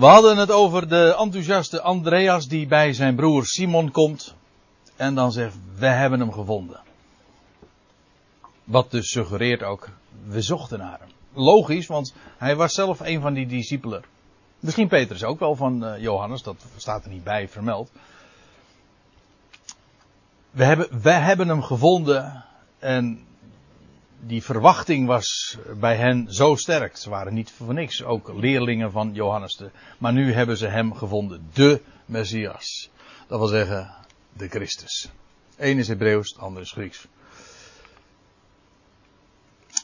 We hadden het over de enthousiaste Andreas die bij zijn broer Simon komt. En dan zegt, we hebben hem gevonden. Wat dus suggereert ook, we zochten naar hem. Logisch, want hij was zelf een van die discipelen. Misschien Petrus ook wel van uh, Johannes, dat staat er niet bij vermeld. We hebben, we hebben hem gevonden en die verwachting was bij hen zo sterk. Ze waren niet voor niks ook leerlingen van Johannes. De, maar nu hebben ze hem gevonden, de Messias. Dat wil zeggen, de Christus. Eén is Hebreeuws, het andere is Grieks.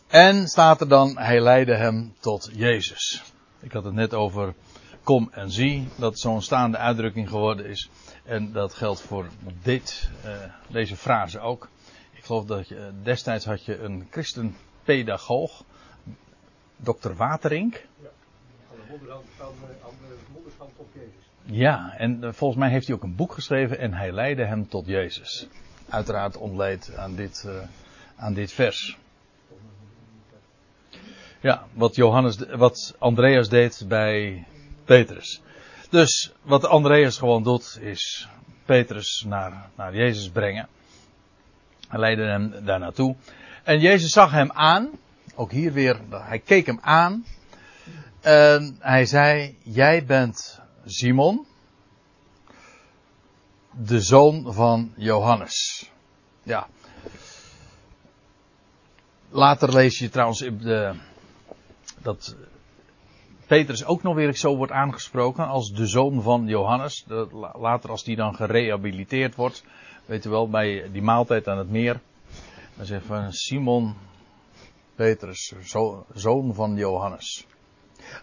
En staat er dan, hij leidde hem tot Jezus. Ik had het net over kom en zie, dat zo'n staande uitdrukking geworden is. En dat geldt voor dit, uh, deze frase ook. Geloof dat je, destijds had je een christenpedagoog, dokter Waterink. Ja, Ja, en uh, volgens mij heeft hij ook een boek geschreven en hij leidde hem tot Jezus. Uiteraard ontleed aan dit, uh, aan dit vers. Ja, wat, Johannes, wat Andreas deed bij Petrus. Dus wat Andreas gewoon doet, is Petrus naar, naar Jezus brengen. Hij leidde hem daar naartoe. En Jezus zag hem aan. Ook hier weer, hij keek hem aan. En hij zei, jij bent Simon, de zoon van Johannes. Ja. Later lees je trouwens de, dat Petrus ook nog weer zo wordt aangesproken als de zoon van Johannes. Later als die dan gerehabiliteerd wordt, weet u wel, bij die maaltijd aan het meer. Dan zegt van Simon Petrus, zoon van Johannes.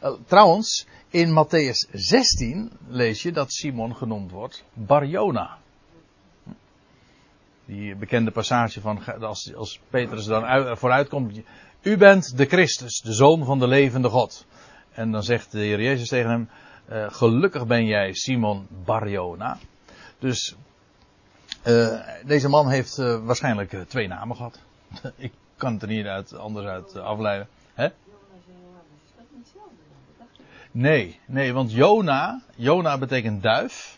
Uh, trouwens, in Matthäus 16 lees je dat Simon genoemd wordt Barjona. Die bekende passage van als, als Petrus dan uit, vooruit komt. U bent de Christus, de zoon van de levende God. En dan zegt de Heer Jezus tegen hem: uh, Gelukkig ben jij, Simon Barjona. Dus uh, deze man heeft uh, waarschijnlijk twee namen gehad. Ik kan het er niet uit, anders uit afleiden. Hè? Nee, nee, want Jona, Jona betekent duif.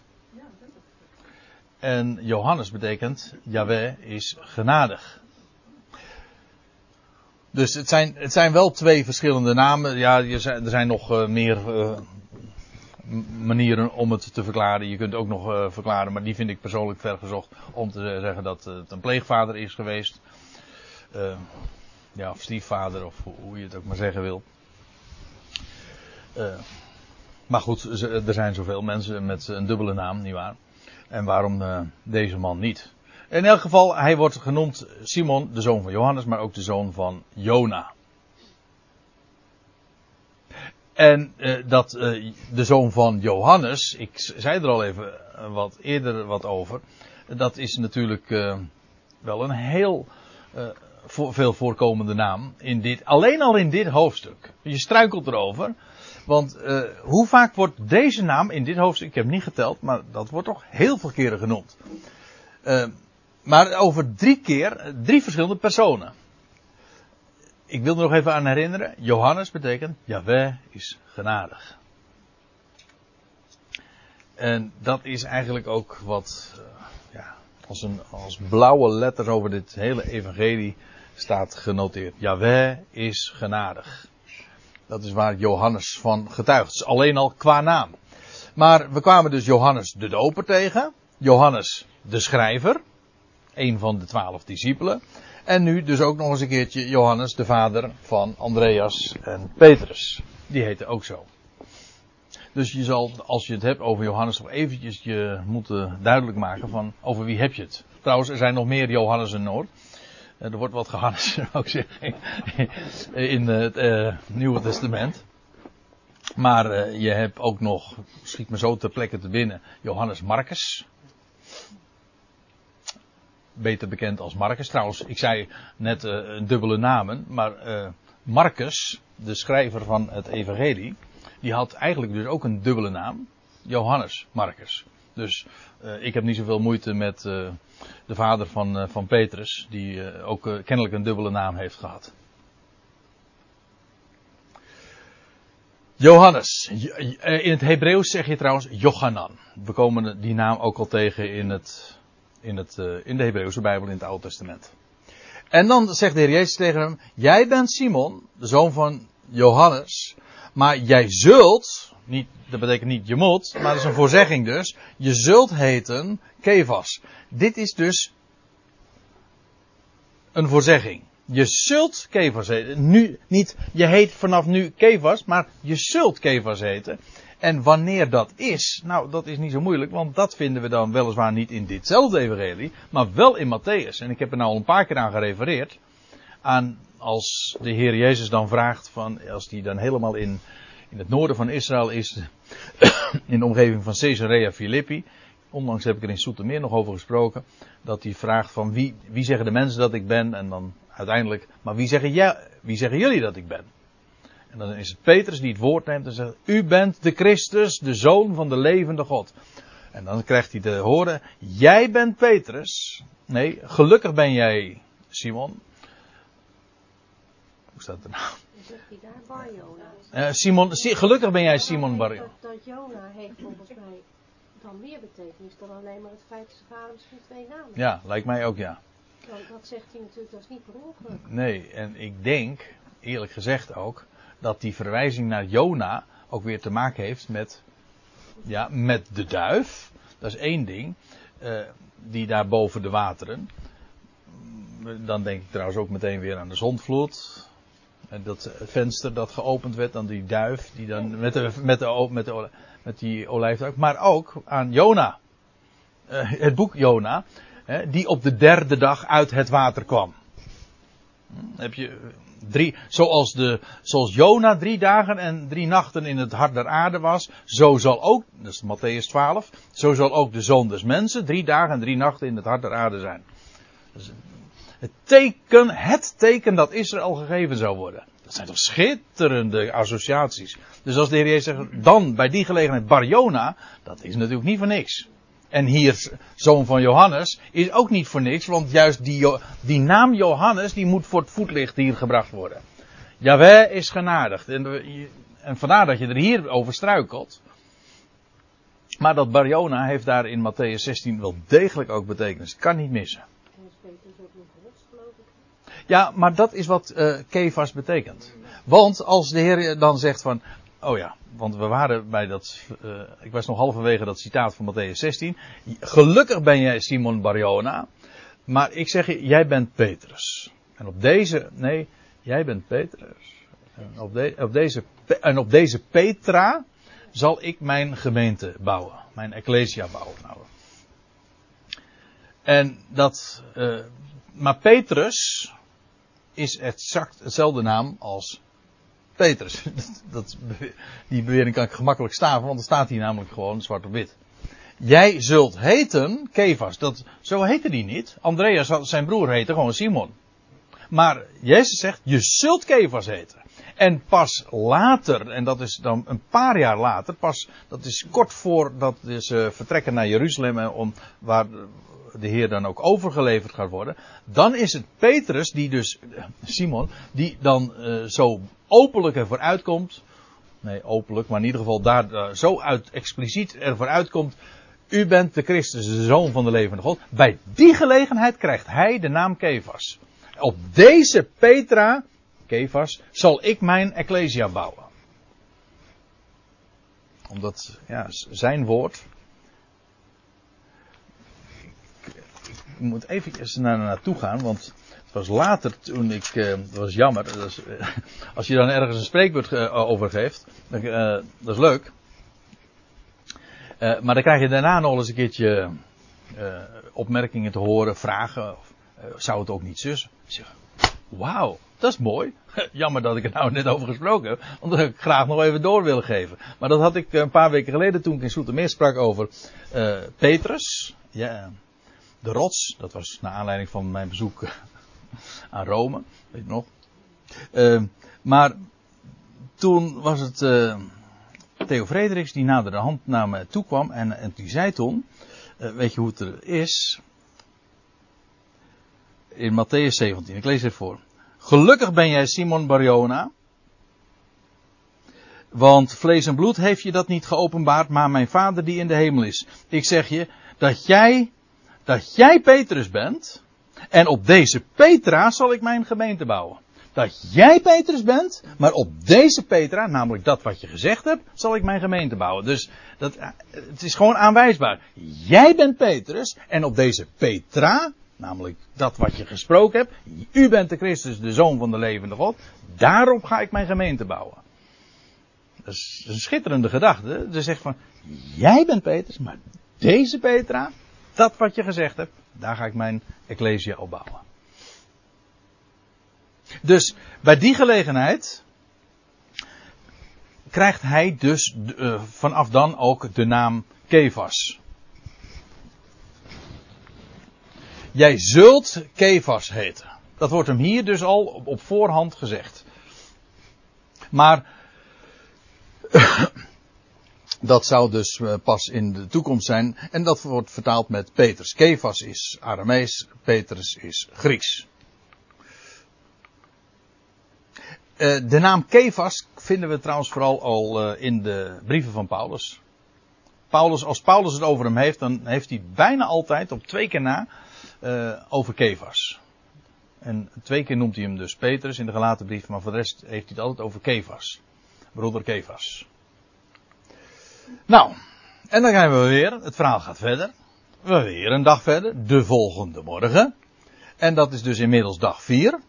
En Johannes betekent, Yahweh is genadig. Dus het zijn, het zijn wel twee verschillende namen. Ja, er zijn nog meer manieren om het te verklaren. Je kunt ook nog uh, verklaren, maar die vind ik persoonlijk vergezocht om te zeggen dat het een pleegvader is geweest. ja, of stiefvader, of hoe je het ook maar zeggen wil. maar goed, er zijn zoveel mensen met een dubbele naam, nietwaar? En waarom deze man niet? In elk geval, hij wordt genoemd Simon, de zoon van Johannes, maar ook de zoon van Jona. En uh, dat uh, de zoon van Johannes, ik zei er al even uh, wat eerder wat over, dat is natuurlijk wel een heel veel voorkomende naam in dit, alleen al in dit hoofdstuk. Je struikelt erover, want hoe vaak wordt deze naam in dit hoofdstuk, ik heb niet geteld, maar dat wordt toch heel veel keren genoemd. Maar over drie keer, drie verschillende personen. Ik wil er nog even aan herinneren. Johannes betekent, Yahweh is genadig. En dat is eigenlijk ook wat, uh, ja, als, een, als blauwe letter over dit hele evangelie staat genoteerd. Yahweh is genadig. Dat is waar Johannes van getuigt. alleen al qua naam. Maar we kwamen dus Johannes de doper tegen. Johannes de schrijver een van de twaalf discipelen. En nu dus ook nog eens een keertje Johannes, de vader van Andreas en Petrus. Die heette ook zo. Dus je zal, als je het hebt over Johannes, nog eventjes je moeten duidelijk maken van over wie heb je het. Trouwens, er zijn nog meer Johannes Noord. Eh, er wordt wat gehannes, ook zeggen, in het uh, Nieuwe Testament. Maar uh, je hebt ook nog, schiet me zo ter plekke te binnen, Johannes Marcus beter bekend als Marcus. Trouwens, ik zei net uh, een dubbele namen, maar uh, Marcus, de schrijver van het Evangelie, die had eigenlijk dus ook een dubbele naam. Johannes Marcus. Dus uh, ik heb niet zoveel moeite met de vader van, van Petrus, die ook kennelijk een dubbele naam heeft gehad. Johannes. In het Hebreeuws zeg je trouwens Johanan. We komen die naam ook al tegen in, het, in, het, in de Hebreeuwse Bijbel in het Oude Testament. En dan zegt de Heer Jezus tegen hem: Jij bent Simon, de zoon van Johannes. Maar jij zult, niet, dat betekent niet je moet, maar dat is een voorzegging dus. Je zult heten Kevas. Dit is dus een voorzegging. Je zult Kevas heten. Nu, niet je heet vanaf nu Kevas, maar je zult Kevas heten. En wanneer dat is, nou dat is niet zo moeilijk, want dat vinden we dan weliswaar niet in ditzelfde evangelie, maar wel in Matthäus. En ik heb er nou al een paar keer aan gerefereerd. Aan als de Heer Jezus dan vraagt van, als hij dan helemaal in, in het noorden van Israël is, in de omgeving van Caesarea Philippi. Onlangs heb ik er in Soetermeer nog over gesproken. Dat hij vraagt van wie, wie zeggen de mensen dat ik ben? En dan uiteindelijk, maar wie zeggen, jij, wie zeggen jullie dat ik ben? En dan is het Petrus die het woord neemt en zegt: U bent de Christus, de zoon van de levende God. En dan krijgt hij te horen: Jij bent Petrus. Nee, gelukkig ben jij, Simon. Hoe staat het nou? Zegt hij daar Bar Jona? Uh, Simon, gelukkig ben jij Simon Bar. Dat, dat Jona heeft volgens mij dan meer betekenis dan alleen maar het feit dat zijn vader misschien twee namen Ja, lijkt mij ook ja. Dan, dat zegt hij natuurlijk, dat is niet per ongeluk. Nee, en ik denk, eerlijk gezegd ook, dat die verwijzing naar Jona ook weer te maken heeft met, ja, met de duif. Dat is één ding. Uh, die daar boven de wateren. Dan denk ik trouwens ook meteen weer aan de zondvloed. En dat venster dat geopend werd, dan die duif, die dan met, de, met, de, met, de, met die olijfduik. Maar ook aan Jona. Uh, het boek Jona. Die op de derde dag uit het water kwam. Hm, heb je drie, zoals, de, zoals Jona drie dagen en drie nachten in het hart der aarde was, zo zal ook, dat is Matthäus 12, zo zal ook de zoon des mensen drie dagen en drie nachten in het hart der aarde zijn. Dus het teken, het teken dat Israël gegeven zou worden. Dat zijn toch schitterende associaties. Dus als de Heer Jezus zegt, dan bij die gelegenheid Barjona, dat is natuurlijk niet voor niks. En hier, zoon van Johannes, is ook niet voor niks, want juist die, die naam Johannes, die moet voor het voetlicht hier gebracht worden. Jawel is genadigd. En, en vandaar dat je er hier over struikelt. Maar dat Barjona heeft daar in Matthäus 16 wel degelijk ook betekenis. Kan niet missen. Ja, maar dat is wat uh, Kefas betekent. Want als de Heer dan zegt van, oh ja, want we waren bij dat, uh, ik was nog halverwege dat citaat van Matthäus 16. Gelukkig ben jij Simon Barjona, maar ik zeg je, jij bent Petrus. En op deze, nee, jij bent Petrus. En op, de, op deze, en op deze Petra zal ik mijn gemeente bouwen. Mijn ecclesia bouwen. Nou. En dat, uh, maar Petrus is exact hetzelfde naam als Petrus. Dat, die bewering kan ik gemakkelijk staven, want er staat hier namelijk gewoon zwart op wit. Jij zult heten Kefas. Dat, zo heette die niet. Andreas, zijn broer, heette gewoon Simon. Maar Jezus zegt, je zult Kefas heten. En pas later, en dat is dan een paar jaar later, pas, dat is kort voordat ze vertrekken naar Jeruzalem, om, waar de Heer dan ook overgeleverd gaat worden. Dan is het Petrus, die dus, Simon, die dan uh, zo openlijk ervoor uitkomt. Nee, openlijk, maar in ieder geval daar uh, zo uit, expliciet ervoor uitkomt. U bent de Christus, de zoon van de levende God. Bij die gelegenheid krijgt hij de naam Kefas. Op deze Petra, Kefas, zal ik mijn Ecclesia bouwen. Omdat, ja, zijn woord. Moet even naar naartoe gaan, want was later toen ik, uh, dat was jammer, uh, als je dan ergens een spreekwoord uh, over geeft, dan, dat is leuk. maar dan krijg je daarna nog eens een keertje opmerkingen te horen, vragen. Of, zou het ook niet zus? Zeg, wauw, dat is mooi. Jammer dat ik er nou net over gesproken heb, want dat ik graag nog even door willen geven. Maar dat had ik een paar weken geleden toen ik in Soetermeer sprak over Petrus. Ja, de rots, dat was naar aanleiding van mijn bezoek aan Rome, weet je nog. Uh, maar toen was het uh, Theo Frederiks die nader de hand naar me toe kwam en, en die zei toen, uh, weet je hoe het er is? In Matthäus 17, ik lees het voor. Gelukkig ben jij Simon Barjona, Want vlees en bloed heeft je dat niet geopenbaard, maar mijn vader die in de hemel is. Ik zeg je dat jij, dat jij Petrus bent. En op deze Petra zal ik mijn gemeente bouwen. Dat jij Petrus bent, maar op deze Petra, namelijk dat wat je gezegd hebt, zal ik mijn gemeente bouwen. Dus dat, het is gewoon aanwijsbaar. Jij bent Petrus en op deze Petra, namelijk dat wat je gesproken hebt, u bent de Christus, de Zoon van de levende God, daarop ga ik mijn gemeente bouwen. Dat is een schitterende gedachte. Ze zegt van, jij bent Petrus, maar deze Petra, dat wat je gezegd hebt, daar ga ik mijn ecclesia op bouwen. Dus bij die gelegenheid krijgt hij dus uh, vanaf dan ook de naam Kefas. Jij zult Kefas heten. Dat wordt hem hier dus al op voorhand gezegd. Maar dat zou dus eh, pas in de toekomst zijn. En dat wordt vertaald met Petrus. Kefas is Aramees, Petrus is Grieks. Uh, de naam Kefas vinden we trouwens vooral al uh, in de brieven van Paulus. Paulus. Als Paulus het over hem heeft, dan heeft hij bijna altijd, op twee keer na, over Kefas. En twee keer noemt hij hem dus Petrus in de gelaten brief, maar voor de rest heeft hij het altijd over Kefas. Broeder Kefas. Nou, en dan gaan we weer, het verhaal gaat verder. We weer een dag verder, de volgende morgen. En dat is dus inmiddels dag 4.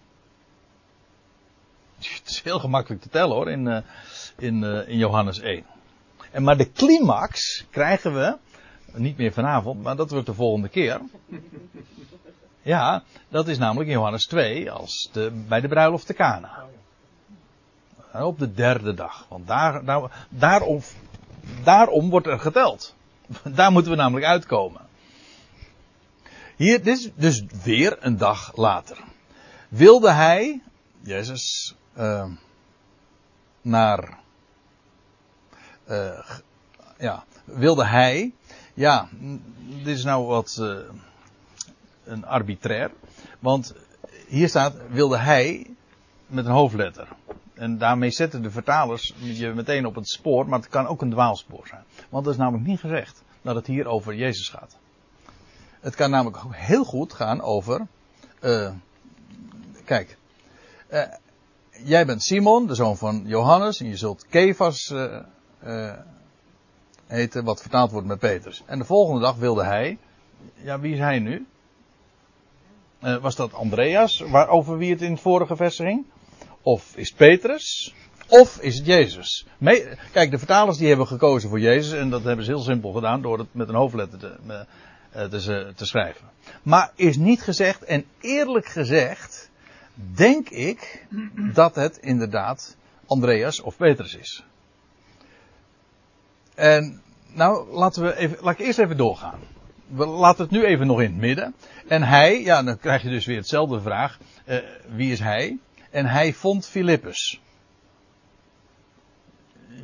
Het is heel gemakkelijk te tellen hoor, in, uh, in, uh, in Johannes 1. En maar de climax krijgen we, niet meer vanavond, maar dat wordt de volgende keer. Ja, dat is namelijk in Johannes 2, als de, bij de bruiloft te Cana. Op de derde dag. Want daar, daar, daarom, daarom wordt er geteld. Daar moeten we namelijk uitkomen. Hier, dit is dus weer een dag later. Wilde hij, Jezus, uh, naar, uh, ja, wilde hij, ja, dit is nou wat uh, een arbitrair, want hier staat, wilde hij met een hoofdletter. En daarmee zetten de vertalers je meteen op het spoor, maar het kan ook een dwaalspoor zijn. Want dat is namelijk niet gezegd dat het hier over Jezus gaat. Het kan namelijk ook heel goed gaan over. Uh, kijk. Uh, jij bent Simon, de zoon van Johannes, en je zult Kefas uh, heten, wat vertaald wordt met Petrus. En de volgende dag wilde hij. Ja, wie is hij nu? was dat Andreas, waarover wie het in het vorige vers ging? Of is Petrus? Of is het Jezus? Kijk, de vertalers die hebben gekozen voor Jezus. En dat hebben ze heel simpel gedaan door het met een hoofdletter te, eh, te, te schrijven. Maar is niet gezegd, en eerlijk gezegd, denk ik dat het inderdaad Andreas of Petrus is. En nou, laten we even, laat ik eerst even doorgaan. We laten het nu even nog in het midden. En hij, ja, dan krijg je dus weer hetzelfde vraag. Uh, wie is hij? En hij vond Filippus.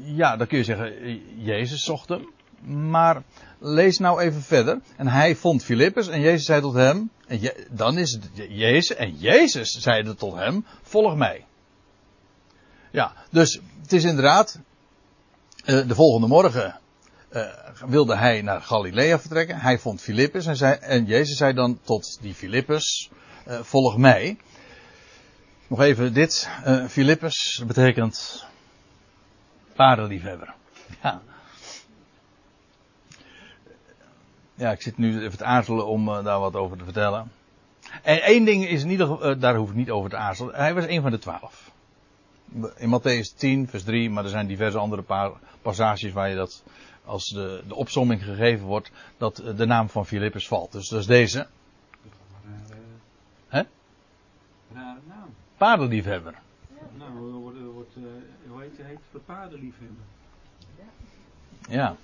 Ja, dan kun je zeggen, Jezus zocht hem. Maar lees nou even verder. En hij vond Filippus en Jezus zei tot hem. En dan is het Jezus. En Jezus zeide tot hem, volg mij. Ja, dus het is inderdaad. Uh, de volgende morgen uh, wilde hij naar Galilea vertrekken. Hij vond Filippus en, zei, en Jezus zei dan tot die Filippus, volg mij. Nog even dit. Uh, Philippus betekent paardenliefhebber. Ja. Ja, ik zit nu even te aarzelen om uh, daar wat over te vertellen. En één ding is in ieder geval, uh, daar hoef ik niet over te aarzelen. Hij was een van de twaalf. In Matthäus 10, vers 3, maar er zijn diverse andere paar passages waar je dat, als de, de opsomming gegeven wordt, dat de naam van Philippus valt. Dus dat is deze. Hè? Rare Paardenliefhebber. Nou, wordt, wordt, uh, hoe heet het? Voor paardenliefhebber. Ja.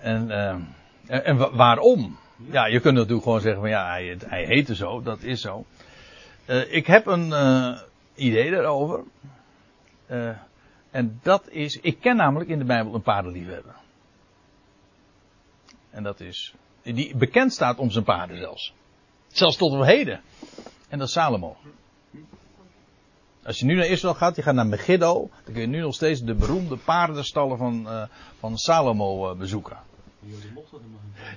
En, uh, en, waarom? Ja, je kunt natuurlijk gewoon zeggen van ja, hij, hij heette zo, dat is zo. Uh, ik heb een uh, idee daarover. En dat is, ik ken namelijk in de Bijbel een paardenliefhebber. En dat is, die bekend staat om zijn paarden zelfs. Zelfs tot op heden. En dat is Salomo. Als je nu naar Israël gaat, je gaat naar Megiddo, dan kun je nu nog steeds de beroemde paardenstallen van, eh, van Salomo eh, bezoeken.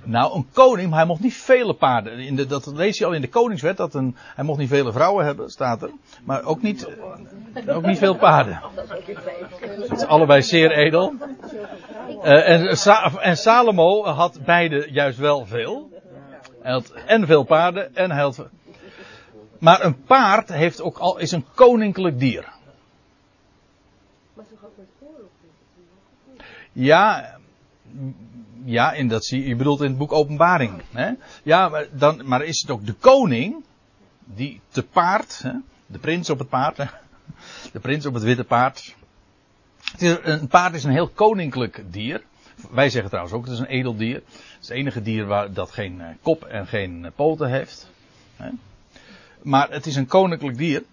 Nou, een koning, maar hij mocht niet vele paarden. In de, dat lees je al in de koningswet, dat een, hij mocht niet vele vrouwen hebben, staat er. Maar ook niet, ook niet veel paarden. Het is allebei zeer edel. Eh, en, Sa- en Salomo had beide juist wel veel. Hij had en veel paarden en hij had... Maar een paard heeft ook al, is een koninklijk dier. Ja, ja, in dat zie je, je bedoelt in het boek Openbaring. Hè? Ja, maar, dan, maar is het ook de koning die te paard, hè? de prins op het paard, hè? de prins op het witte paard. Het is, een paard is een heel koninklijk dier. Wij zeggen trouwens ook, het is een edel dier. Het is het enige dier waar, dat geen eh, kop en geen eh, poten heeft. Hè? Maar het is een koninklijk dier.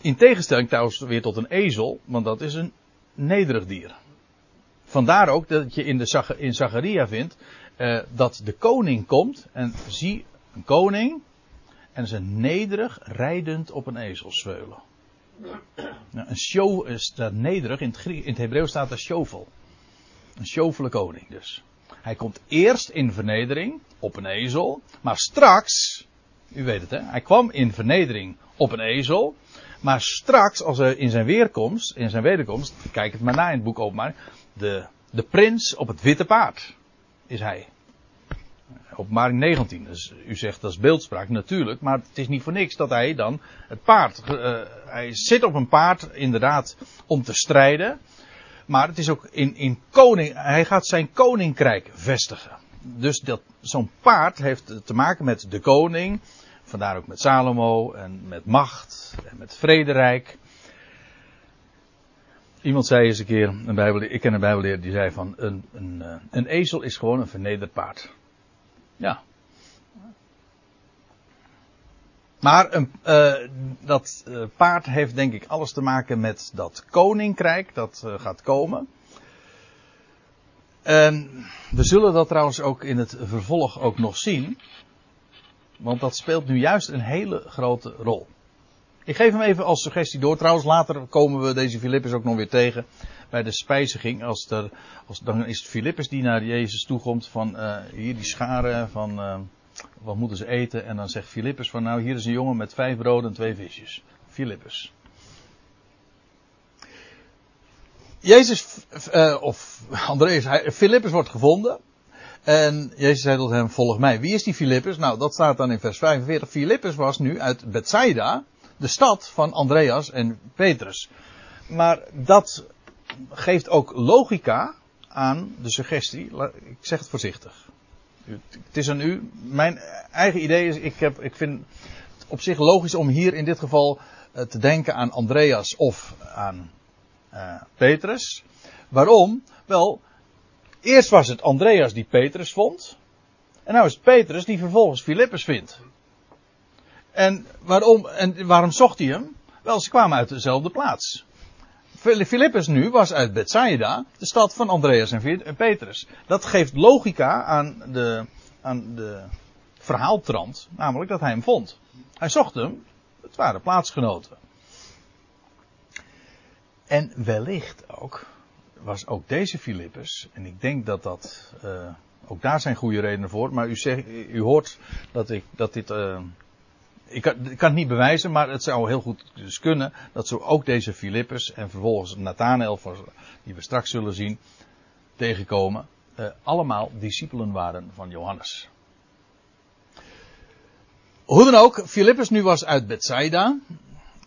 In tegenstelling trouwens weer tot een ezel, want dat is een nederig dier. Vandaar ook dat je in, de, in Zacharia vindt eh, dat de koning komt en zie een koning en ze nederig rijdend op een ezel zweulen. Nou, een show is dat nederig, in het, het Hebreeuws staat er shovel. Een sjovele koning dus. Hij komt eerst in vernedering op een ezel, maar straks, u weet het hè, hij kwam in vernedering op een ezel, maar straks als hij in zijn weerkomst, in zijn wederkomst, kijk het maar na in het boek Openbaring, de, de prins op het witte paard is hij. Openbaring 19. Dus u zegt dat is beeldspraak, natuurlijk. Maar het is niet voor niks dat hij dan het paard. eh, hij zit op een paard, inderdaad, om te strijden. Maar het is ook in, in koning. Hij gaat zijn koninkrijk vestigen. Dus dat, zo'n paard heeft te maken met de koning. Vandaar ook met Salomo en met macht en met vrederijk. Iemand zei eens een keer, een Bijbel, ik ken een bijbelleer die zei van een, een, eh, een ezel is gewoon een vernederd paard. Ja. Maar een, eh, dat eh, paard heeft denk ik alles te maken met dat koninkrijk dat gaat komen. En we zullen dat trouwens ook in het vervolg ook nog zien. Want dat speelt nu juist een hele grote rol. Ik geef hem even als suggestie door. Trouwens, later komen we deze Filippus ook nog weer tegen bij de spijziging. Als er, als, dan is het Filippus die naar Jezus toekomt van eh, hier die scharen van eh, wat moeten ze eten. En dan zegt Filippus van nou hier is een jongen met vijf broden en twee visjes. Filippus. Jezus, eh, of Andreas, hij- Filippus wordt gevonden. En Jezus zei tot hem, volg mij. Wie is die Filippus? Nou, dat staat dan in vers 45. Filippus was nu uit Bethsaida, de stad van Andreas en Petrus. Maar dat geeft ook logica aan de suggestie. Ik zeg het voorzichtig. Het is aan u. Mijn eigen idee is, ik, heb, ik vind het op zich logisch om hier in dit geval eh, te denken aan Andreas of aan eh, Petrus. Waarom? Wel, eerst was het Andreas die Petrus vond. En nou is het Petrus die vervolgens Filippus vindt. En waarom, en waarom zocht hij hem? Wel, ze kwamen uit dezelfde plaats. Filippus nu was uit Bethsaida, de stad van Andreas en Petrus. Dat geeft logica aan de, aan de verhaaltrand, namelijk dat hij hem vond. Hij zocht hem, het waren plaatsgenoten. En wellicht ook, was ook deze Filippus, en ik denk dat dat, eh, ook daar zijn goede redenen voor, maar u, zegt, u hoort dat, ik, dat dit, eh, ik, kan, kan het niet bewijzen, maar het zou heel goed dus kunnen dat zo ook deze Filippus en vervolgens Nathanael, die we straks zullen zien, tegenkomen, eh, allemaal discipelen waren van Johannes. Hoe dan ook, Filippus nu was uit Bethsaida.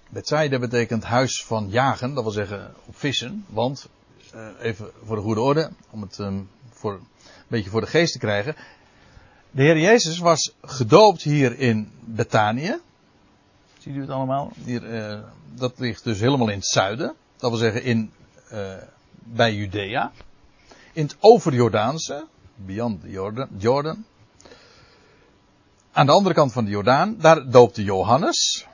Bethsaida betekent huis van jagen, dat wil zeggen op vissen. Want, eh, even voor de goede orde, om het ehm, voor, een beetje voor de geest te krijgen. De Heer Jezus was gedoopt hier in Betanië. Ziet u het allemaal? Hier, eh, dat ligt dus helemaal in het zuiden. Dat wil zeggen in, eh, bij Judea. In het overjordaanse, beyond Jordan, Jordan. Aan de andere kant van de Jordaan, daar doopte Johannes.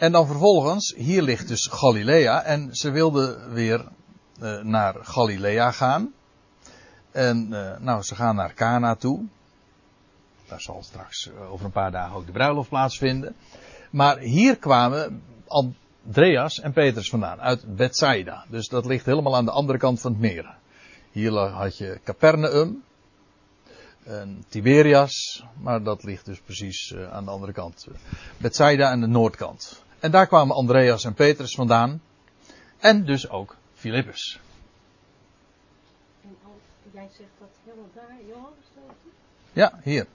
En dan vervolgens, hier ligt dus Galilea. En ze wilden weer eh, naar Galilea gaan. En eh, nou, ze gaan naar Cana toe. Daar zal straks eh, over een paar dagen ook de bruiloft plaatsvinden. Maar hier kwamen Andreas en Petrus vandaan, uit Bethsaida. Dus dat ligt helemaal aan de andere kant van het meer. Hier had je Capernaum, en Tiberias, maar dat ligt dus precies aan de andere kant. Bethsaida aan de noordkant. En daar kwamen Andreas en Petrus vandaan. En dus ook Filippus. En al, jij zegt dat helemaal daar, Johannes? Ja, hier.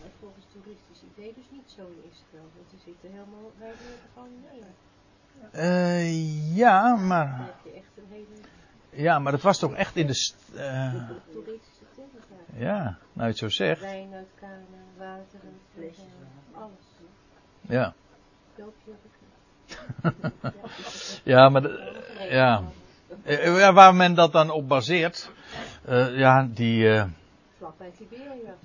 Maar volgens toeristisch idee dus niet zo in Israël. Want ze zitten helemaal bij de Galilea. Uh, ja, maar. Ja, maar het was toch echt in de. eh, daar. ja, nou je het zo zegt. Wijn uit water alles. Ja. Doopje Ja, maar. de- ja. Eh, ja, Waar men dat dan op baseert. eh, ja, die. eh, Vlak bij Tiberias.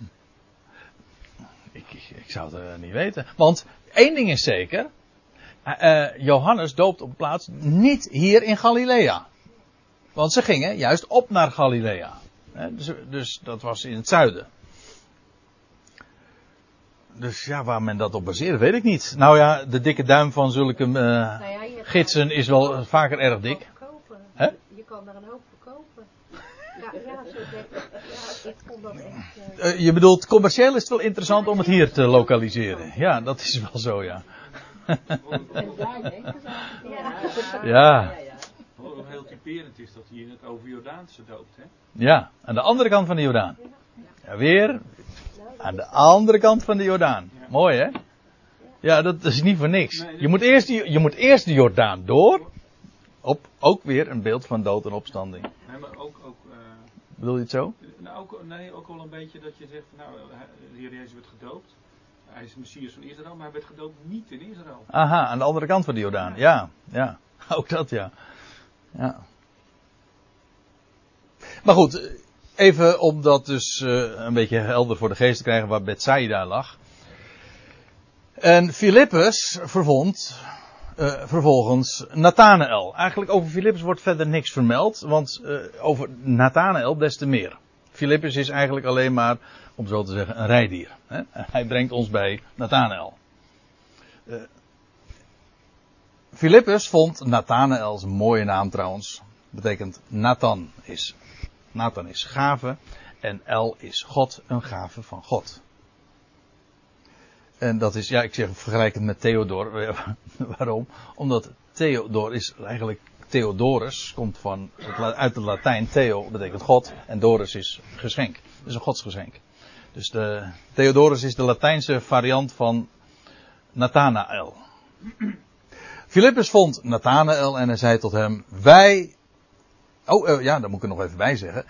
ik, ik, ik zou het niet weten. Want één ding is zeker. Johannes doopt op plaats niet hier in Galilea. Want ze gingen juist op naar Galilea. Dus, dus dat was in het zuiden. Dus ja, waar men dat op baseert, weet ik niet. Nou ja, de dikke duim van zulke eh, Nou ja, gidsen is wel vaker erg je kan dik. Hè? Je kan daar een hoop verkopen. Ja, ja, zo denk ik. Ja, ik vond dat echt... eh, Eh, je bedoelt, commercieel is het wel interessant om het hier te lokaliseren. Ja, dat is wel zo, ja. ja. Hoe heel typerend is dat hier in het overjordaanse doopt, hè? ja. Aan de andere kant van de Jordaan. Ja, weer aan de andere kant van de Jordaan. Mooi, hè? Ja, dat is niet voor niks. Je moet eerst, die, je moet eerst de Jordaan door. Op, ook weer een beeld van dood en opstanding. Nee, maar ook, ook, eh, Bedoel je het zo? nou, ook, nee, ook wel een beetje dat je zegt, nou, de Heer Jezus werd gedoopt. Hij is de Messias van Israël, maar hij werd gedoopt niet in Israël. Aha, aan de andere kant van de Jordaan. Ja, ja. Ook dat, ja. Ja. Maar goed, even om dat dus eh, een beetje helder voor de geest te krijgen waar Bethsaida lag. En Filippus vervond eh, vervolgens Nathanael. Eigenlijk over Filippus wordt verder niks vermeld, want eh, over Nathanael des te meer. Filippus is eigenlijk alleen maar, om zo te zeggen, een rijdier. Hè? Hij brengt ons bij Nathanael. Filippus vond Nathanael, een mooie naam trouwens. Betekent Nathan is. Nathan is gave. En El is God, een gave van God. En dat is, ja, ik zeg vergelijkend met Theodor. Waarom? Omdat Theodor is eigenlijk Theodorus, komt van het, uit het Latijn. Theo betekent God en Doris is geschenk. Dat is een godsgeschenk. Dus de, Theodorus is de Latijnse variant van Nathanael. Filippus vond Nathanael en hij zei tot hem: Wij. Oh eh, ja, daar moet ik er nog even bij zeggen.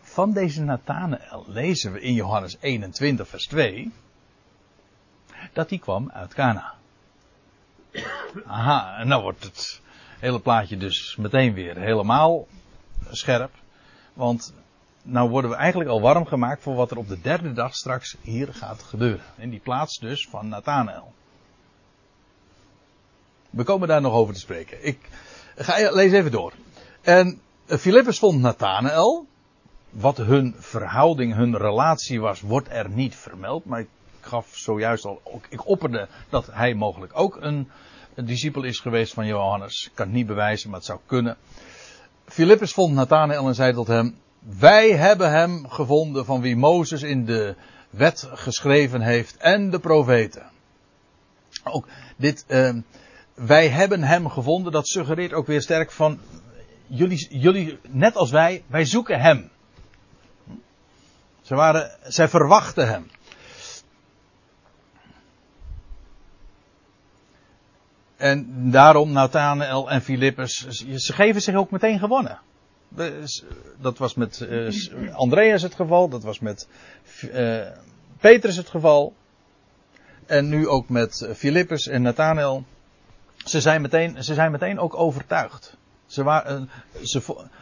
Van deze Nathanael lezen we in Johannes 21, vers 2. Dat hij kwam uit Cana. Aha, en nou wordt het hele plaatje dus meteen weer helemaal scherp. Want nou worden we eigenlijk al warm gemaakt voor wat er op de derde dag straks hier gaat gebeuren. In die plaats dus van Nathanael. We komen daar nog over te spreken. Ik ga lees even door. En Filippus vond Nathanael. Wat hun verhouding, hun relatie was, wordt er niet vermeld. Maar ik gaf zojuist al, ik opperde dat hij mogelijk ook een, een discipel is geweest van Johannes. Ik kan het niet bewijzen, maar het zou kunnen. Filippus vond Nathanael en zei tot hem: Wij hebben hem gevonden van wie Mozes in de wet geschreven heeft en de profeten. Ook dit, ehm, wij hebben hem gevonden, dat suggereert ook weer sterk van jullie, jullie, net als wij, wij zoeken hem. Ze waren, zij verwachten hem. En daarom Nathanael en Filippus, ze geven zich ook meteen gewonnen. Dat was met eh, Andreas het geval, dat was met eh, Petrus het geval. En nu ook met Filippus en Nathanael. Ze zijn meteen, ze zijn meteen ook overtuigd. Ze eh, ze,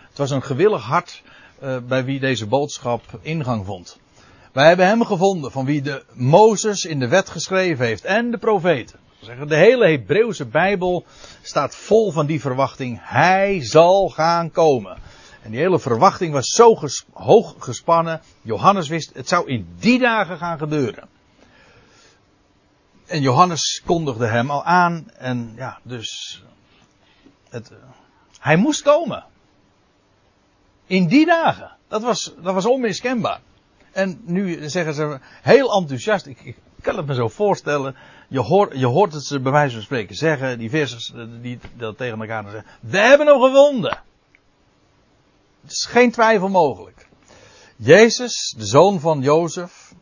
het was een gewillig hart eh, bij wie deze boodschap ingang vond. Wij hebben hem gevonden van wie de Mozes in de wet geschreven heeft en de profeten. De hele Hebreeuwse Bijbel staat vol van die verwachting. Hij zal gaan komen. En die hele verwachting was zo hoog gespannen. Johannes wist, het zou in die dagen gaan gebeuren. En Johannes kondigde hem al aan. En ja, dus het, eh, hij moest komen. In die dagen. Dat was, dat was onmiskenbaar. En nu zeggen ze heel enthousiast. Ik, ik kan het me zo voorstellen. Je hoort, je hoort het ze bij wijze van spreken zeggen. Die vissers eh, die dat tegen elkaar zeggen. We hebben hem gevonden. Het is geen twijfel mogelijk. Jezus, de zoon van Jozef.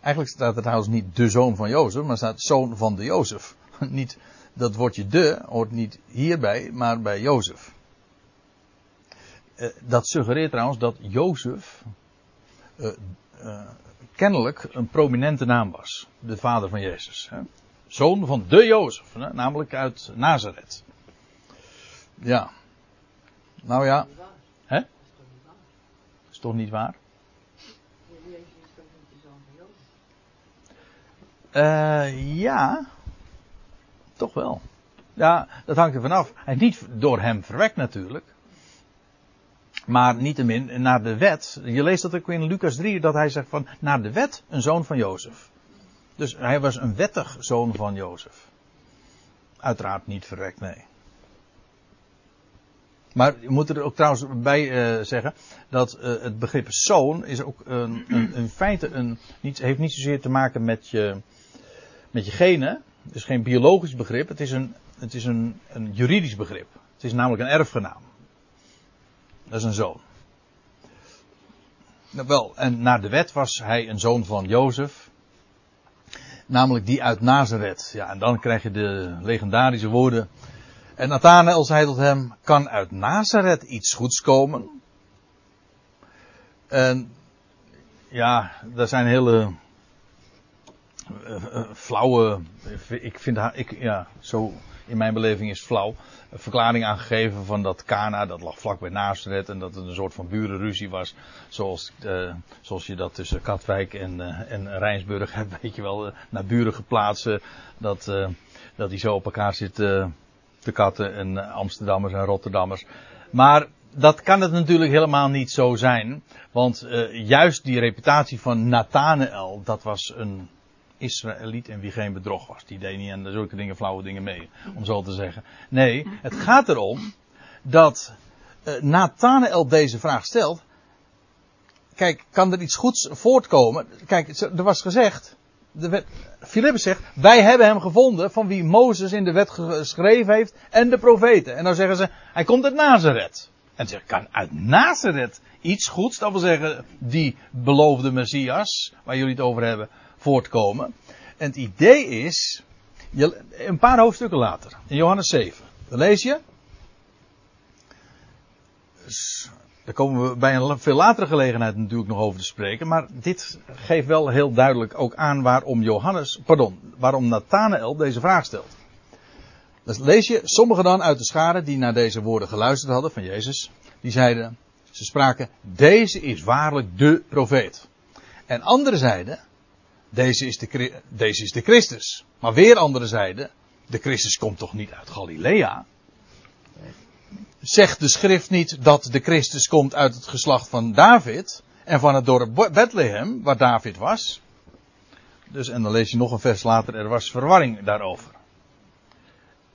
Eigenlijk staat er trouwens niet de zoon van Jozef, maar staat zoon van de Jozef. Niet, dat woordje de hoort niet hierbij, maar bij Jozef. Eh, dat suggereert trouwens dat Jozef uh, uh, kennelijk een prominente naam was. De vader van Jezus. Hè? Zoon van de Jozef, namelijk uit Nazareth. Ja. Nou ja. Hè? Is toch niet waar? Uh, ja, toch wel. Ja, dat hangt er vanaf. Is niet door hem verwekt natuurlijk. Maar niettemin, naar de wet. Je leest dat ook in Lucas 3, dat hij zegt van, naar de wet een zoon van Jozef. Dus hij was een wettig zoon van Jozef. Uiteraard niet verwekt, nee. Maar je moet er ook trouwens bij uh, zeggen dat uh, het begrip zoon is ook een, een, in feite een, heeft niet zozeer te maken met je, met je genen. Het is geen biologisch begrip, het is, een, het is een, een juridisch begrip. Het is namelijk een erfgenaam. Dat is een zoon. Nou, wel, en naar de wet was hij een zoon van Jozef. Namelijk die uit Nazareth. Ja, en dan krijg je de legendarische woorden. En Nathanael zei tot hem, kan uit Nazareth iets goeds komen? En ja, daar zijn hele flauwe, ik vind ik, ja, zo in mijn beleving is flauw. Een verklaring aangegeven van dat Kana, dat lag vlak bij Nazareth en dat het een soort van burenruzie was. Zoals, uh, zoals je dat tussen Katwijk en, en Rijnsburg hebt, weet je wel, naar buren geplaatst. dat, dat die zo op elkaar zitten te katten en Amsterdammers en Rotterdammers. Maar dat kan het natuurlijk helemaal niet zo zijn. Want juist die reputatie van Nathanael, dat was een Israëliet en wie geen bedrog was. Die deed niet aan zulke dingen, flauwe dingen mee, om zo te zeggen. Nee, het gaat erom dat uh, Nathanael deze vraag stelt. Kijk, kan er iets goeds voortkomen? Kijk, er was gezegd, Filippus zegt, wij hebben hem gevonden van wie Mozes in de wet geschreven heeft en de profeten. En dan zeggen ze, hij komt uit Nazareth. En ze kan uit Nazareth iets goeds, dat wil zeggen, die beloofde Messias, waar jullie het over hebben, voortkomen. En het idee is, een paar hoofdstukken later, in Johannes 7, dan lees je, daar komen we bij een veel latere gelegenheid natuurlijk nog over te spreken. Maar dit geeft wel heel duidelijk ook aan waarom Johannes, pardon, waarom Nathanael deze vraag stelt. Dus lees je, sommigen dan uit de schade die naar deze woorden geluisterd hadden van Jezus, die zeiden, ze spraken, deze is waarlijk de profeet. En anderen zeiden, deze is de, deze is de Christus. Maar weer anderen zeiden, de Christus komt toch niet uit Galilea? Zegt de schrift niet dat de Christus komt uit het geslacht van David en van het dorp Bethlehem, waar David was? Dus, en dan lees je nog een vers later, er was verwarring daarover.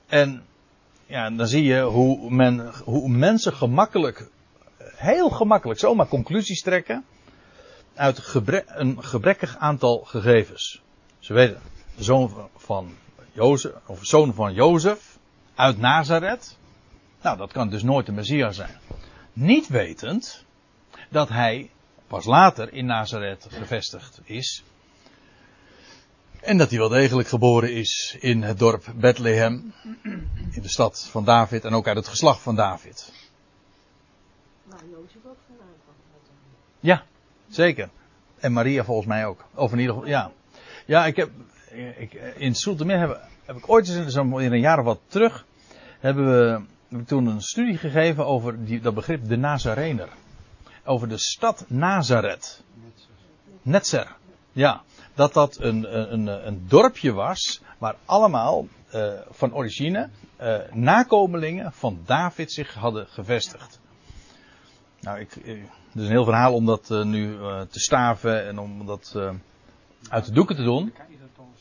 En ja, dan zie je hoe, men, hoe mensen gemakkelijk, heel gemakkelijk, zomaar conclusies trekken uit gebrek, een gebrekkig aantal gegevens. Ze weten, de zoon van Jozef, of zoon van Jozef, uit Nazareth. Nou, dat kan dus nooit de Messias zijn. Niet wetend dat hij pas later in Nazareth gevestigd is. En dat hij wel degelijk geboren is in het dorp Bethlehem. In de stad van David en ook uit het geslacht van David. Nou, Jozef ook van Ja, zeker. En Maria volgens mij ook. Of in ieder geval, ja. Ja, ik heb, ik, in Soetermeer heb, heb ik ooit eens, zo'n een jaar of wat terug, hebben we toen een studie gegeven over die, dat begrip de Nazarener. Over de stad Nazareth. Netzer. Ja, dat dat een, een, een dorpje was waar allemaal uh, van origine uh, nakomelingen van David zich hadden gevestigd. Nou, ik, het is een heel verhaal om dat uh, nu te staven en om dat uit de doeken te doen.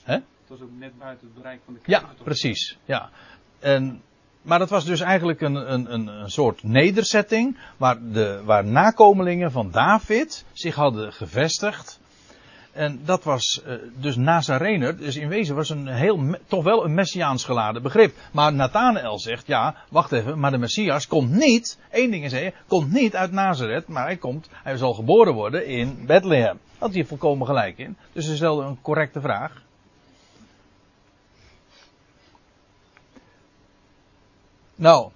Dat was ook net buiten het bereik van de Ja, precies. Ja. En maar dat was dus eigenlijk een, een, een, een soort nederzetting waar, de, waar nakomelingen van David zich hadden gevestigd. En dat was uh, dus Nazarener, dus in wezen was een heel, toch wel een messiaans geladen begrip. Maar Nathanael zegt, ja, wacht even, maar de Messias komt niet, één ding is hij, komt niet uit Nazareth, maar hij komt, hij zal geboren worden in Bethlehem. Had hij volkomen gelijk in. Dus hij stelde een correcte vraag. Nou,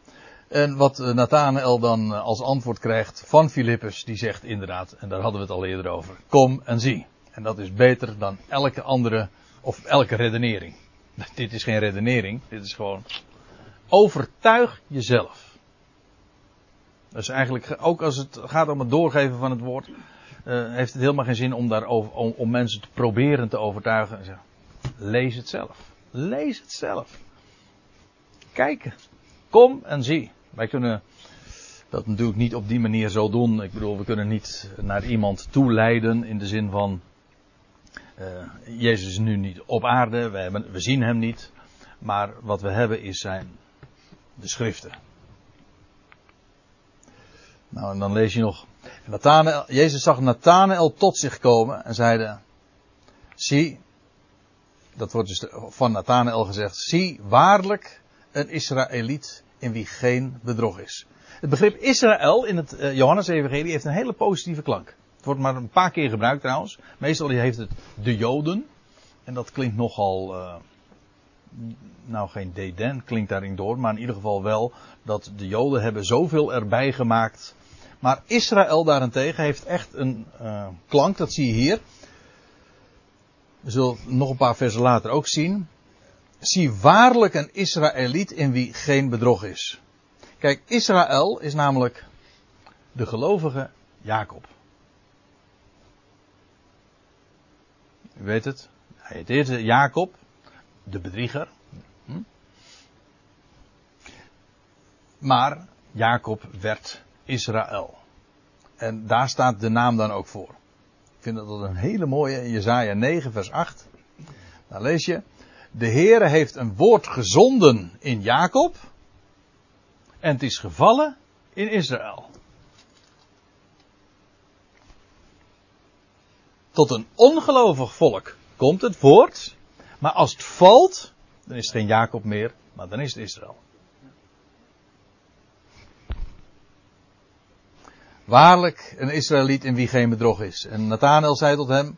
en wat eh, Nathanael dan eh, als antwoord krijgt van Filippus, die zegt inderdaad, en daar hadden we het al eerder over, kom en zie. En dat is beter dan elke andere, of elke redenering. Dit is geen redenering, dit is gewoon, overtuig jezelf. Dus eigenlijk, ook als het gaat om het doorgeven van het woord, uh, heeft het helemaal geen zin om, daar om, om mensen te proberen te overtuigen. Lees het zelf. Lees het zelf. Kijk Kom en zie. Wij kunnen dat natuurlijk niet op die manier zo doen. Ik bedoel, we kunnen niet naar iemand toeleiden in de zin van. Uh, Jezus is nu niet op aarde, we, hebben, we zien hem niet. Maar wat we hebben is zijn de schriften. Nou, en dan lees je nog. Jezus zag Nathanael tot zich komen en zeide: Zie, dat wordt dus van Nathanael gezegd: Zie, waarlijk, een Israëliet in wie geen bedrog is. Het begrip Israël in het uh, Johannes-evangelie heeft een hele positieve klank. Het wordt maar een paar keer gebruikt trouwens. Meestal heeft het de Joden. En dat klinkt nogal, uh, nou geen deden klinkt daarin door, maar in ieder geval wel dat de Joden hebben zoveel erbij gemaakt. Maar Israël daarentegen heeft echt een uh, klank, dat zie je hier. We zullen nog een paar versen later ook zien. Zie waarlijk een Israëliet in wie geen bedrog is. Kijk, Israël is namelijk de gelovige Jacob. U weet het. Hij heet Jacob, de bedrieger. Hm? Maar Jacob werd Israël. En daar staat de naam dan ook voor. Ik vind dat een hele mooie in Jezaja 9 vers 8. Daar lees je de Heere heeft een woord gezonden in Jacob. En het is gevallen in Israël. Tot een ongelovig volk komt het woord. Maar als het valt, dan is het geen Jacob meer, maar dan is het Israël. Waarlijk een Israëliet in wie geen bedrog is. En Nathanael zei tot hem: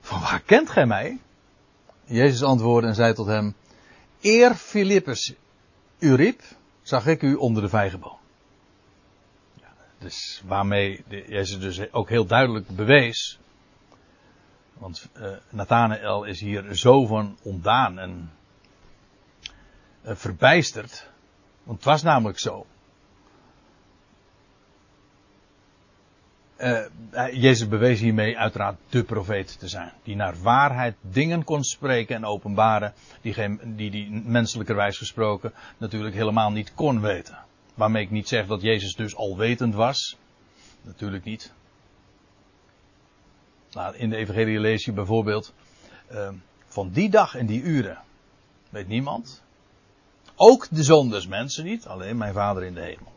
Van waar kent gij mij? Jezus antwoordde en zei tot hem: Eer Filippus u riep, zag ik u onder de vijgenboom. Dus waarmee Jezus dus ook heel duidelijk bewees. Want uh, Nathanael is hier zo van ontdaan en uh, verbijsterd. Want het was namelijk zo. Uh, Jezus bewees hiermee uiteraard de profeet te zijn. Die naar waarheid dingen kon spreken en openbaren. Die, geen, die, die menselijkerwijs gesproken natuurlijk helemaal niet kon weten. Waarmee ik niet zeg dat Jezus dus alwetend was. Natuurlijk niet. Nou, in de Evangelie lees je bijvoorbeeld. Uh, van die dag en die uren. Weet niemand. Ook de zon des mensen niet. Alleen mijn vader in de hemel.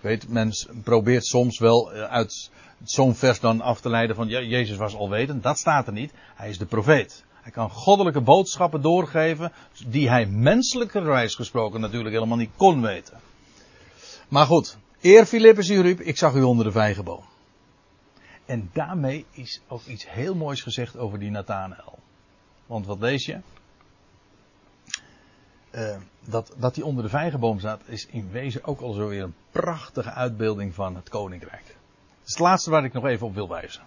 Weet, men probeert soms wel eh, uit zo'n vers dan af te leiden van ja, Jezus was alwetend. Dat staat er niet. Hij is de profeet. Hij kan goddelijke boodschappen doorgeven die hij menselijkerwijs gesproken natuurlijk helemaal niet kon weten. Maar goed, eer Filippus riep, ik zag u onder de vijgenboom. En daarmee is ook iets heel moois gezegd over die Nathanael. Want wat lees je? Uh, dat, dat hij onder de vijgenboom staat, is in wezen ook al zo weer een prachtige uitbeelding van het koninkrijk. Dat is het laatste waar ik nog even op wil wijzen.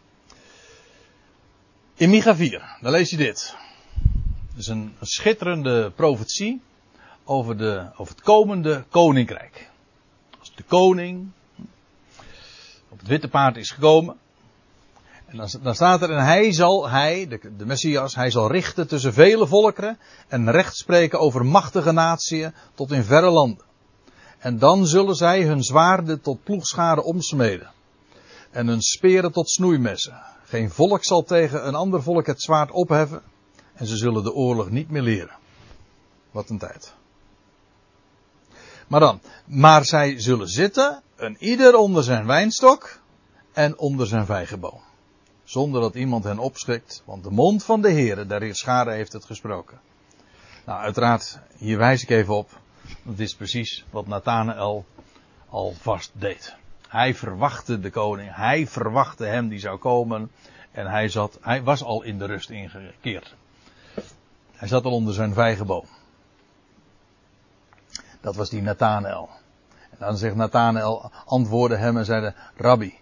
In Micha 4, daar lees je dit. Het is een, een schitterende profetie over, de, over het komende koninkrijk. Als de koning op het witte paard is gekomen, en dan, staat er, en hij zal, hij, de, de, Messias, hij zal richten tussen vele volkeren en recht spreken over machtige natieën tot in verre landen. En dan zullen zij hun zwaarden tot ploegschade omsmeden en hun speren tot snoeimessen. Geen volk zal tegen een ander volk het zwaard opheffen en ze zullen de oorlog niet meer leren. Wat een tijd. Maar dan, maar zij zullen zitten, een ieder onder zijn wijnstok en onder zijn vijgenboom. Zonder dat iemand hen opschrikt, want de mond van de Heere, der Schade heeft het gesproken. Nou, uiteraard, hier wijs ik even op. Dat is precies wat Nathanael al vast deed. Hij verwachtte de koning, hij verwachtte hem die zou komen. En hij, zat, hij was al in de rust ingekeerd. Hij zat al onder zijn vijgenboom. Dat was die Nathanael. En dan zegt Nathanael, antwoordde hem en zeide, Rabbi,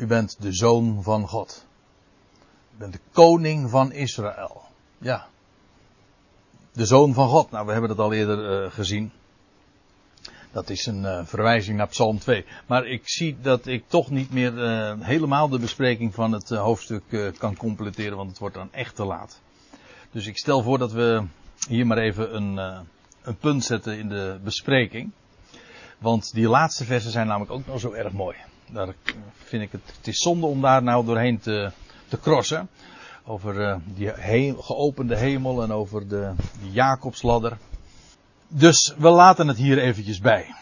u bent de zoon van God. U bent de koning van Israël. Ja. De zoon van God. Nou, we hebben dat al eerder uh, gezien. Dat is een uh, verwijzing naar Psalm 2. Maar ik zie dat ik toch niet meer uh, helemaal de bespreking van het hoofdstuk kan completeren, want het wordt dan echt te laat. Dus ik stel voor dat we hier maar even een, een punt zetten in de bespreking. Want die laatste versen zijn namelijk ook nog zo erg mooi. Daar vind ik het, het is zonde om daar nou doorheen te, te crossen. Over uh, die geopende hemel en over de, de Jacobsladder. Dus we laten het hier eventjes bij.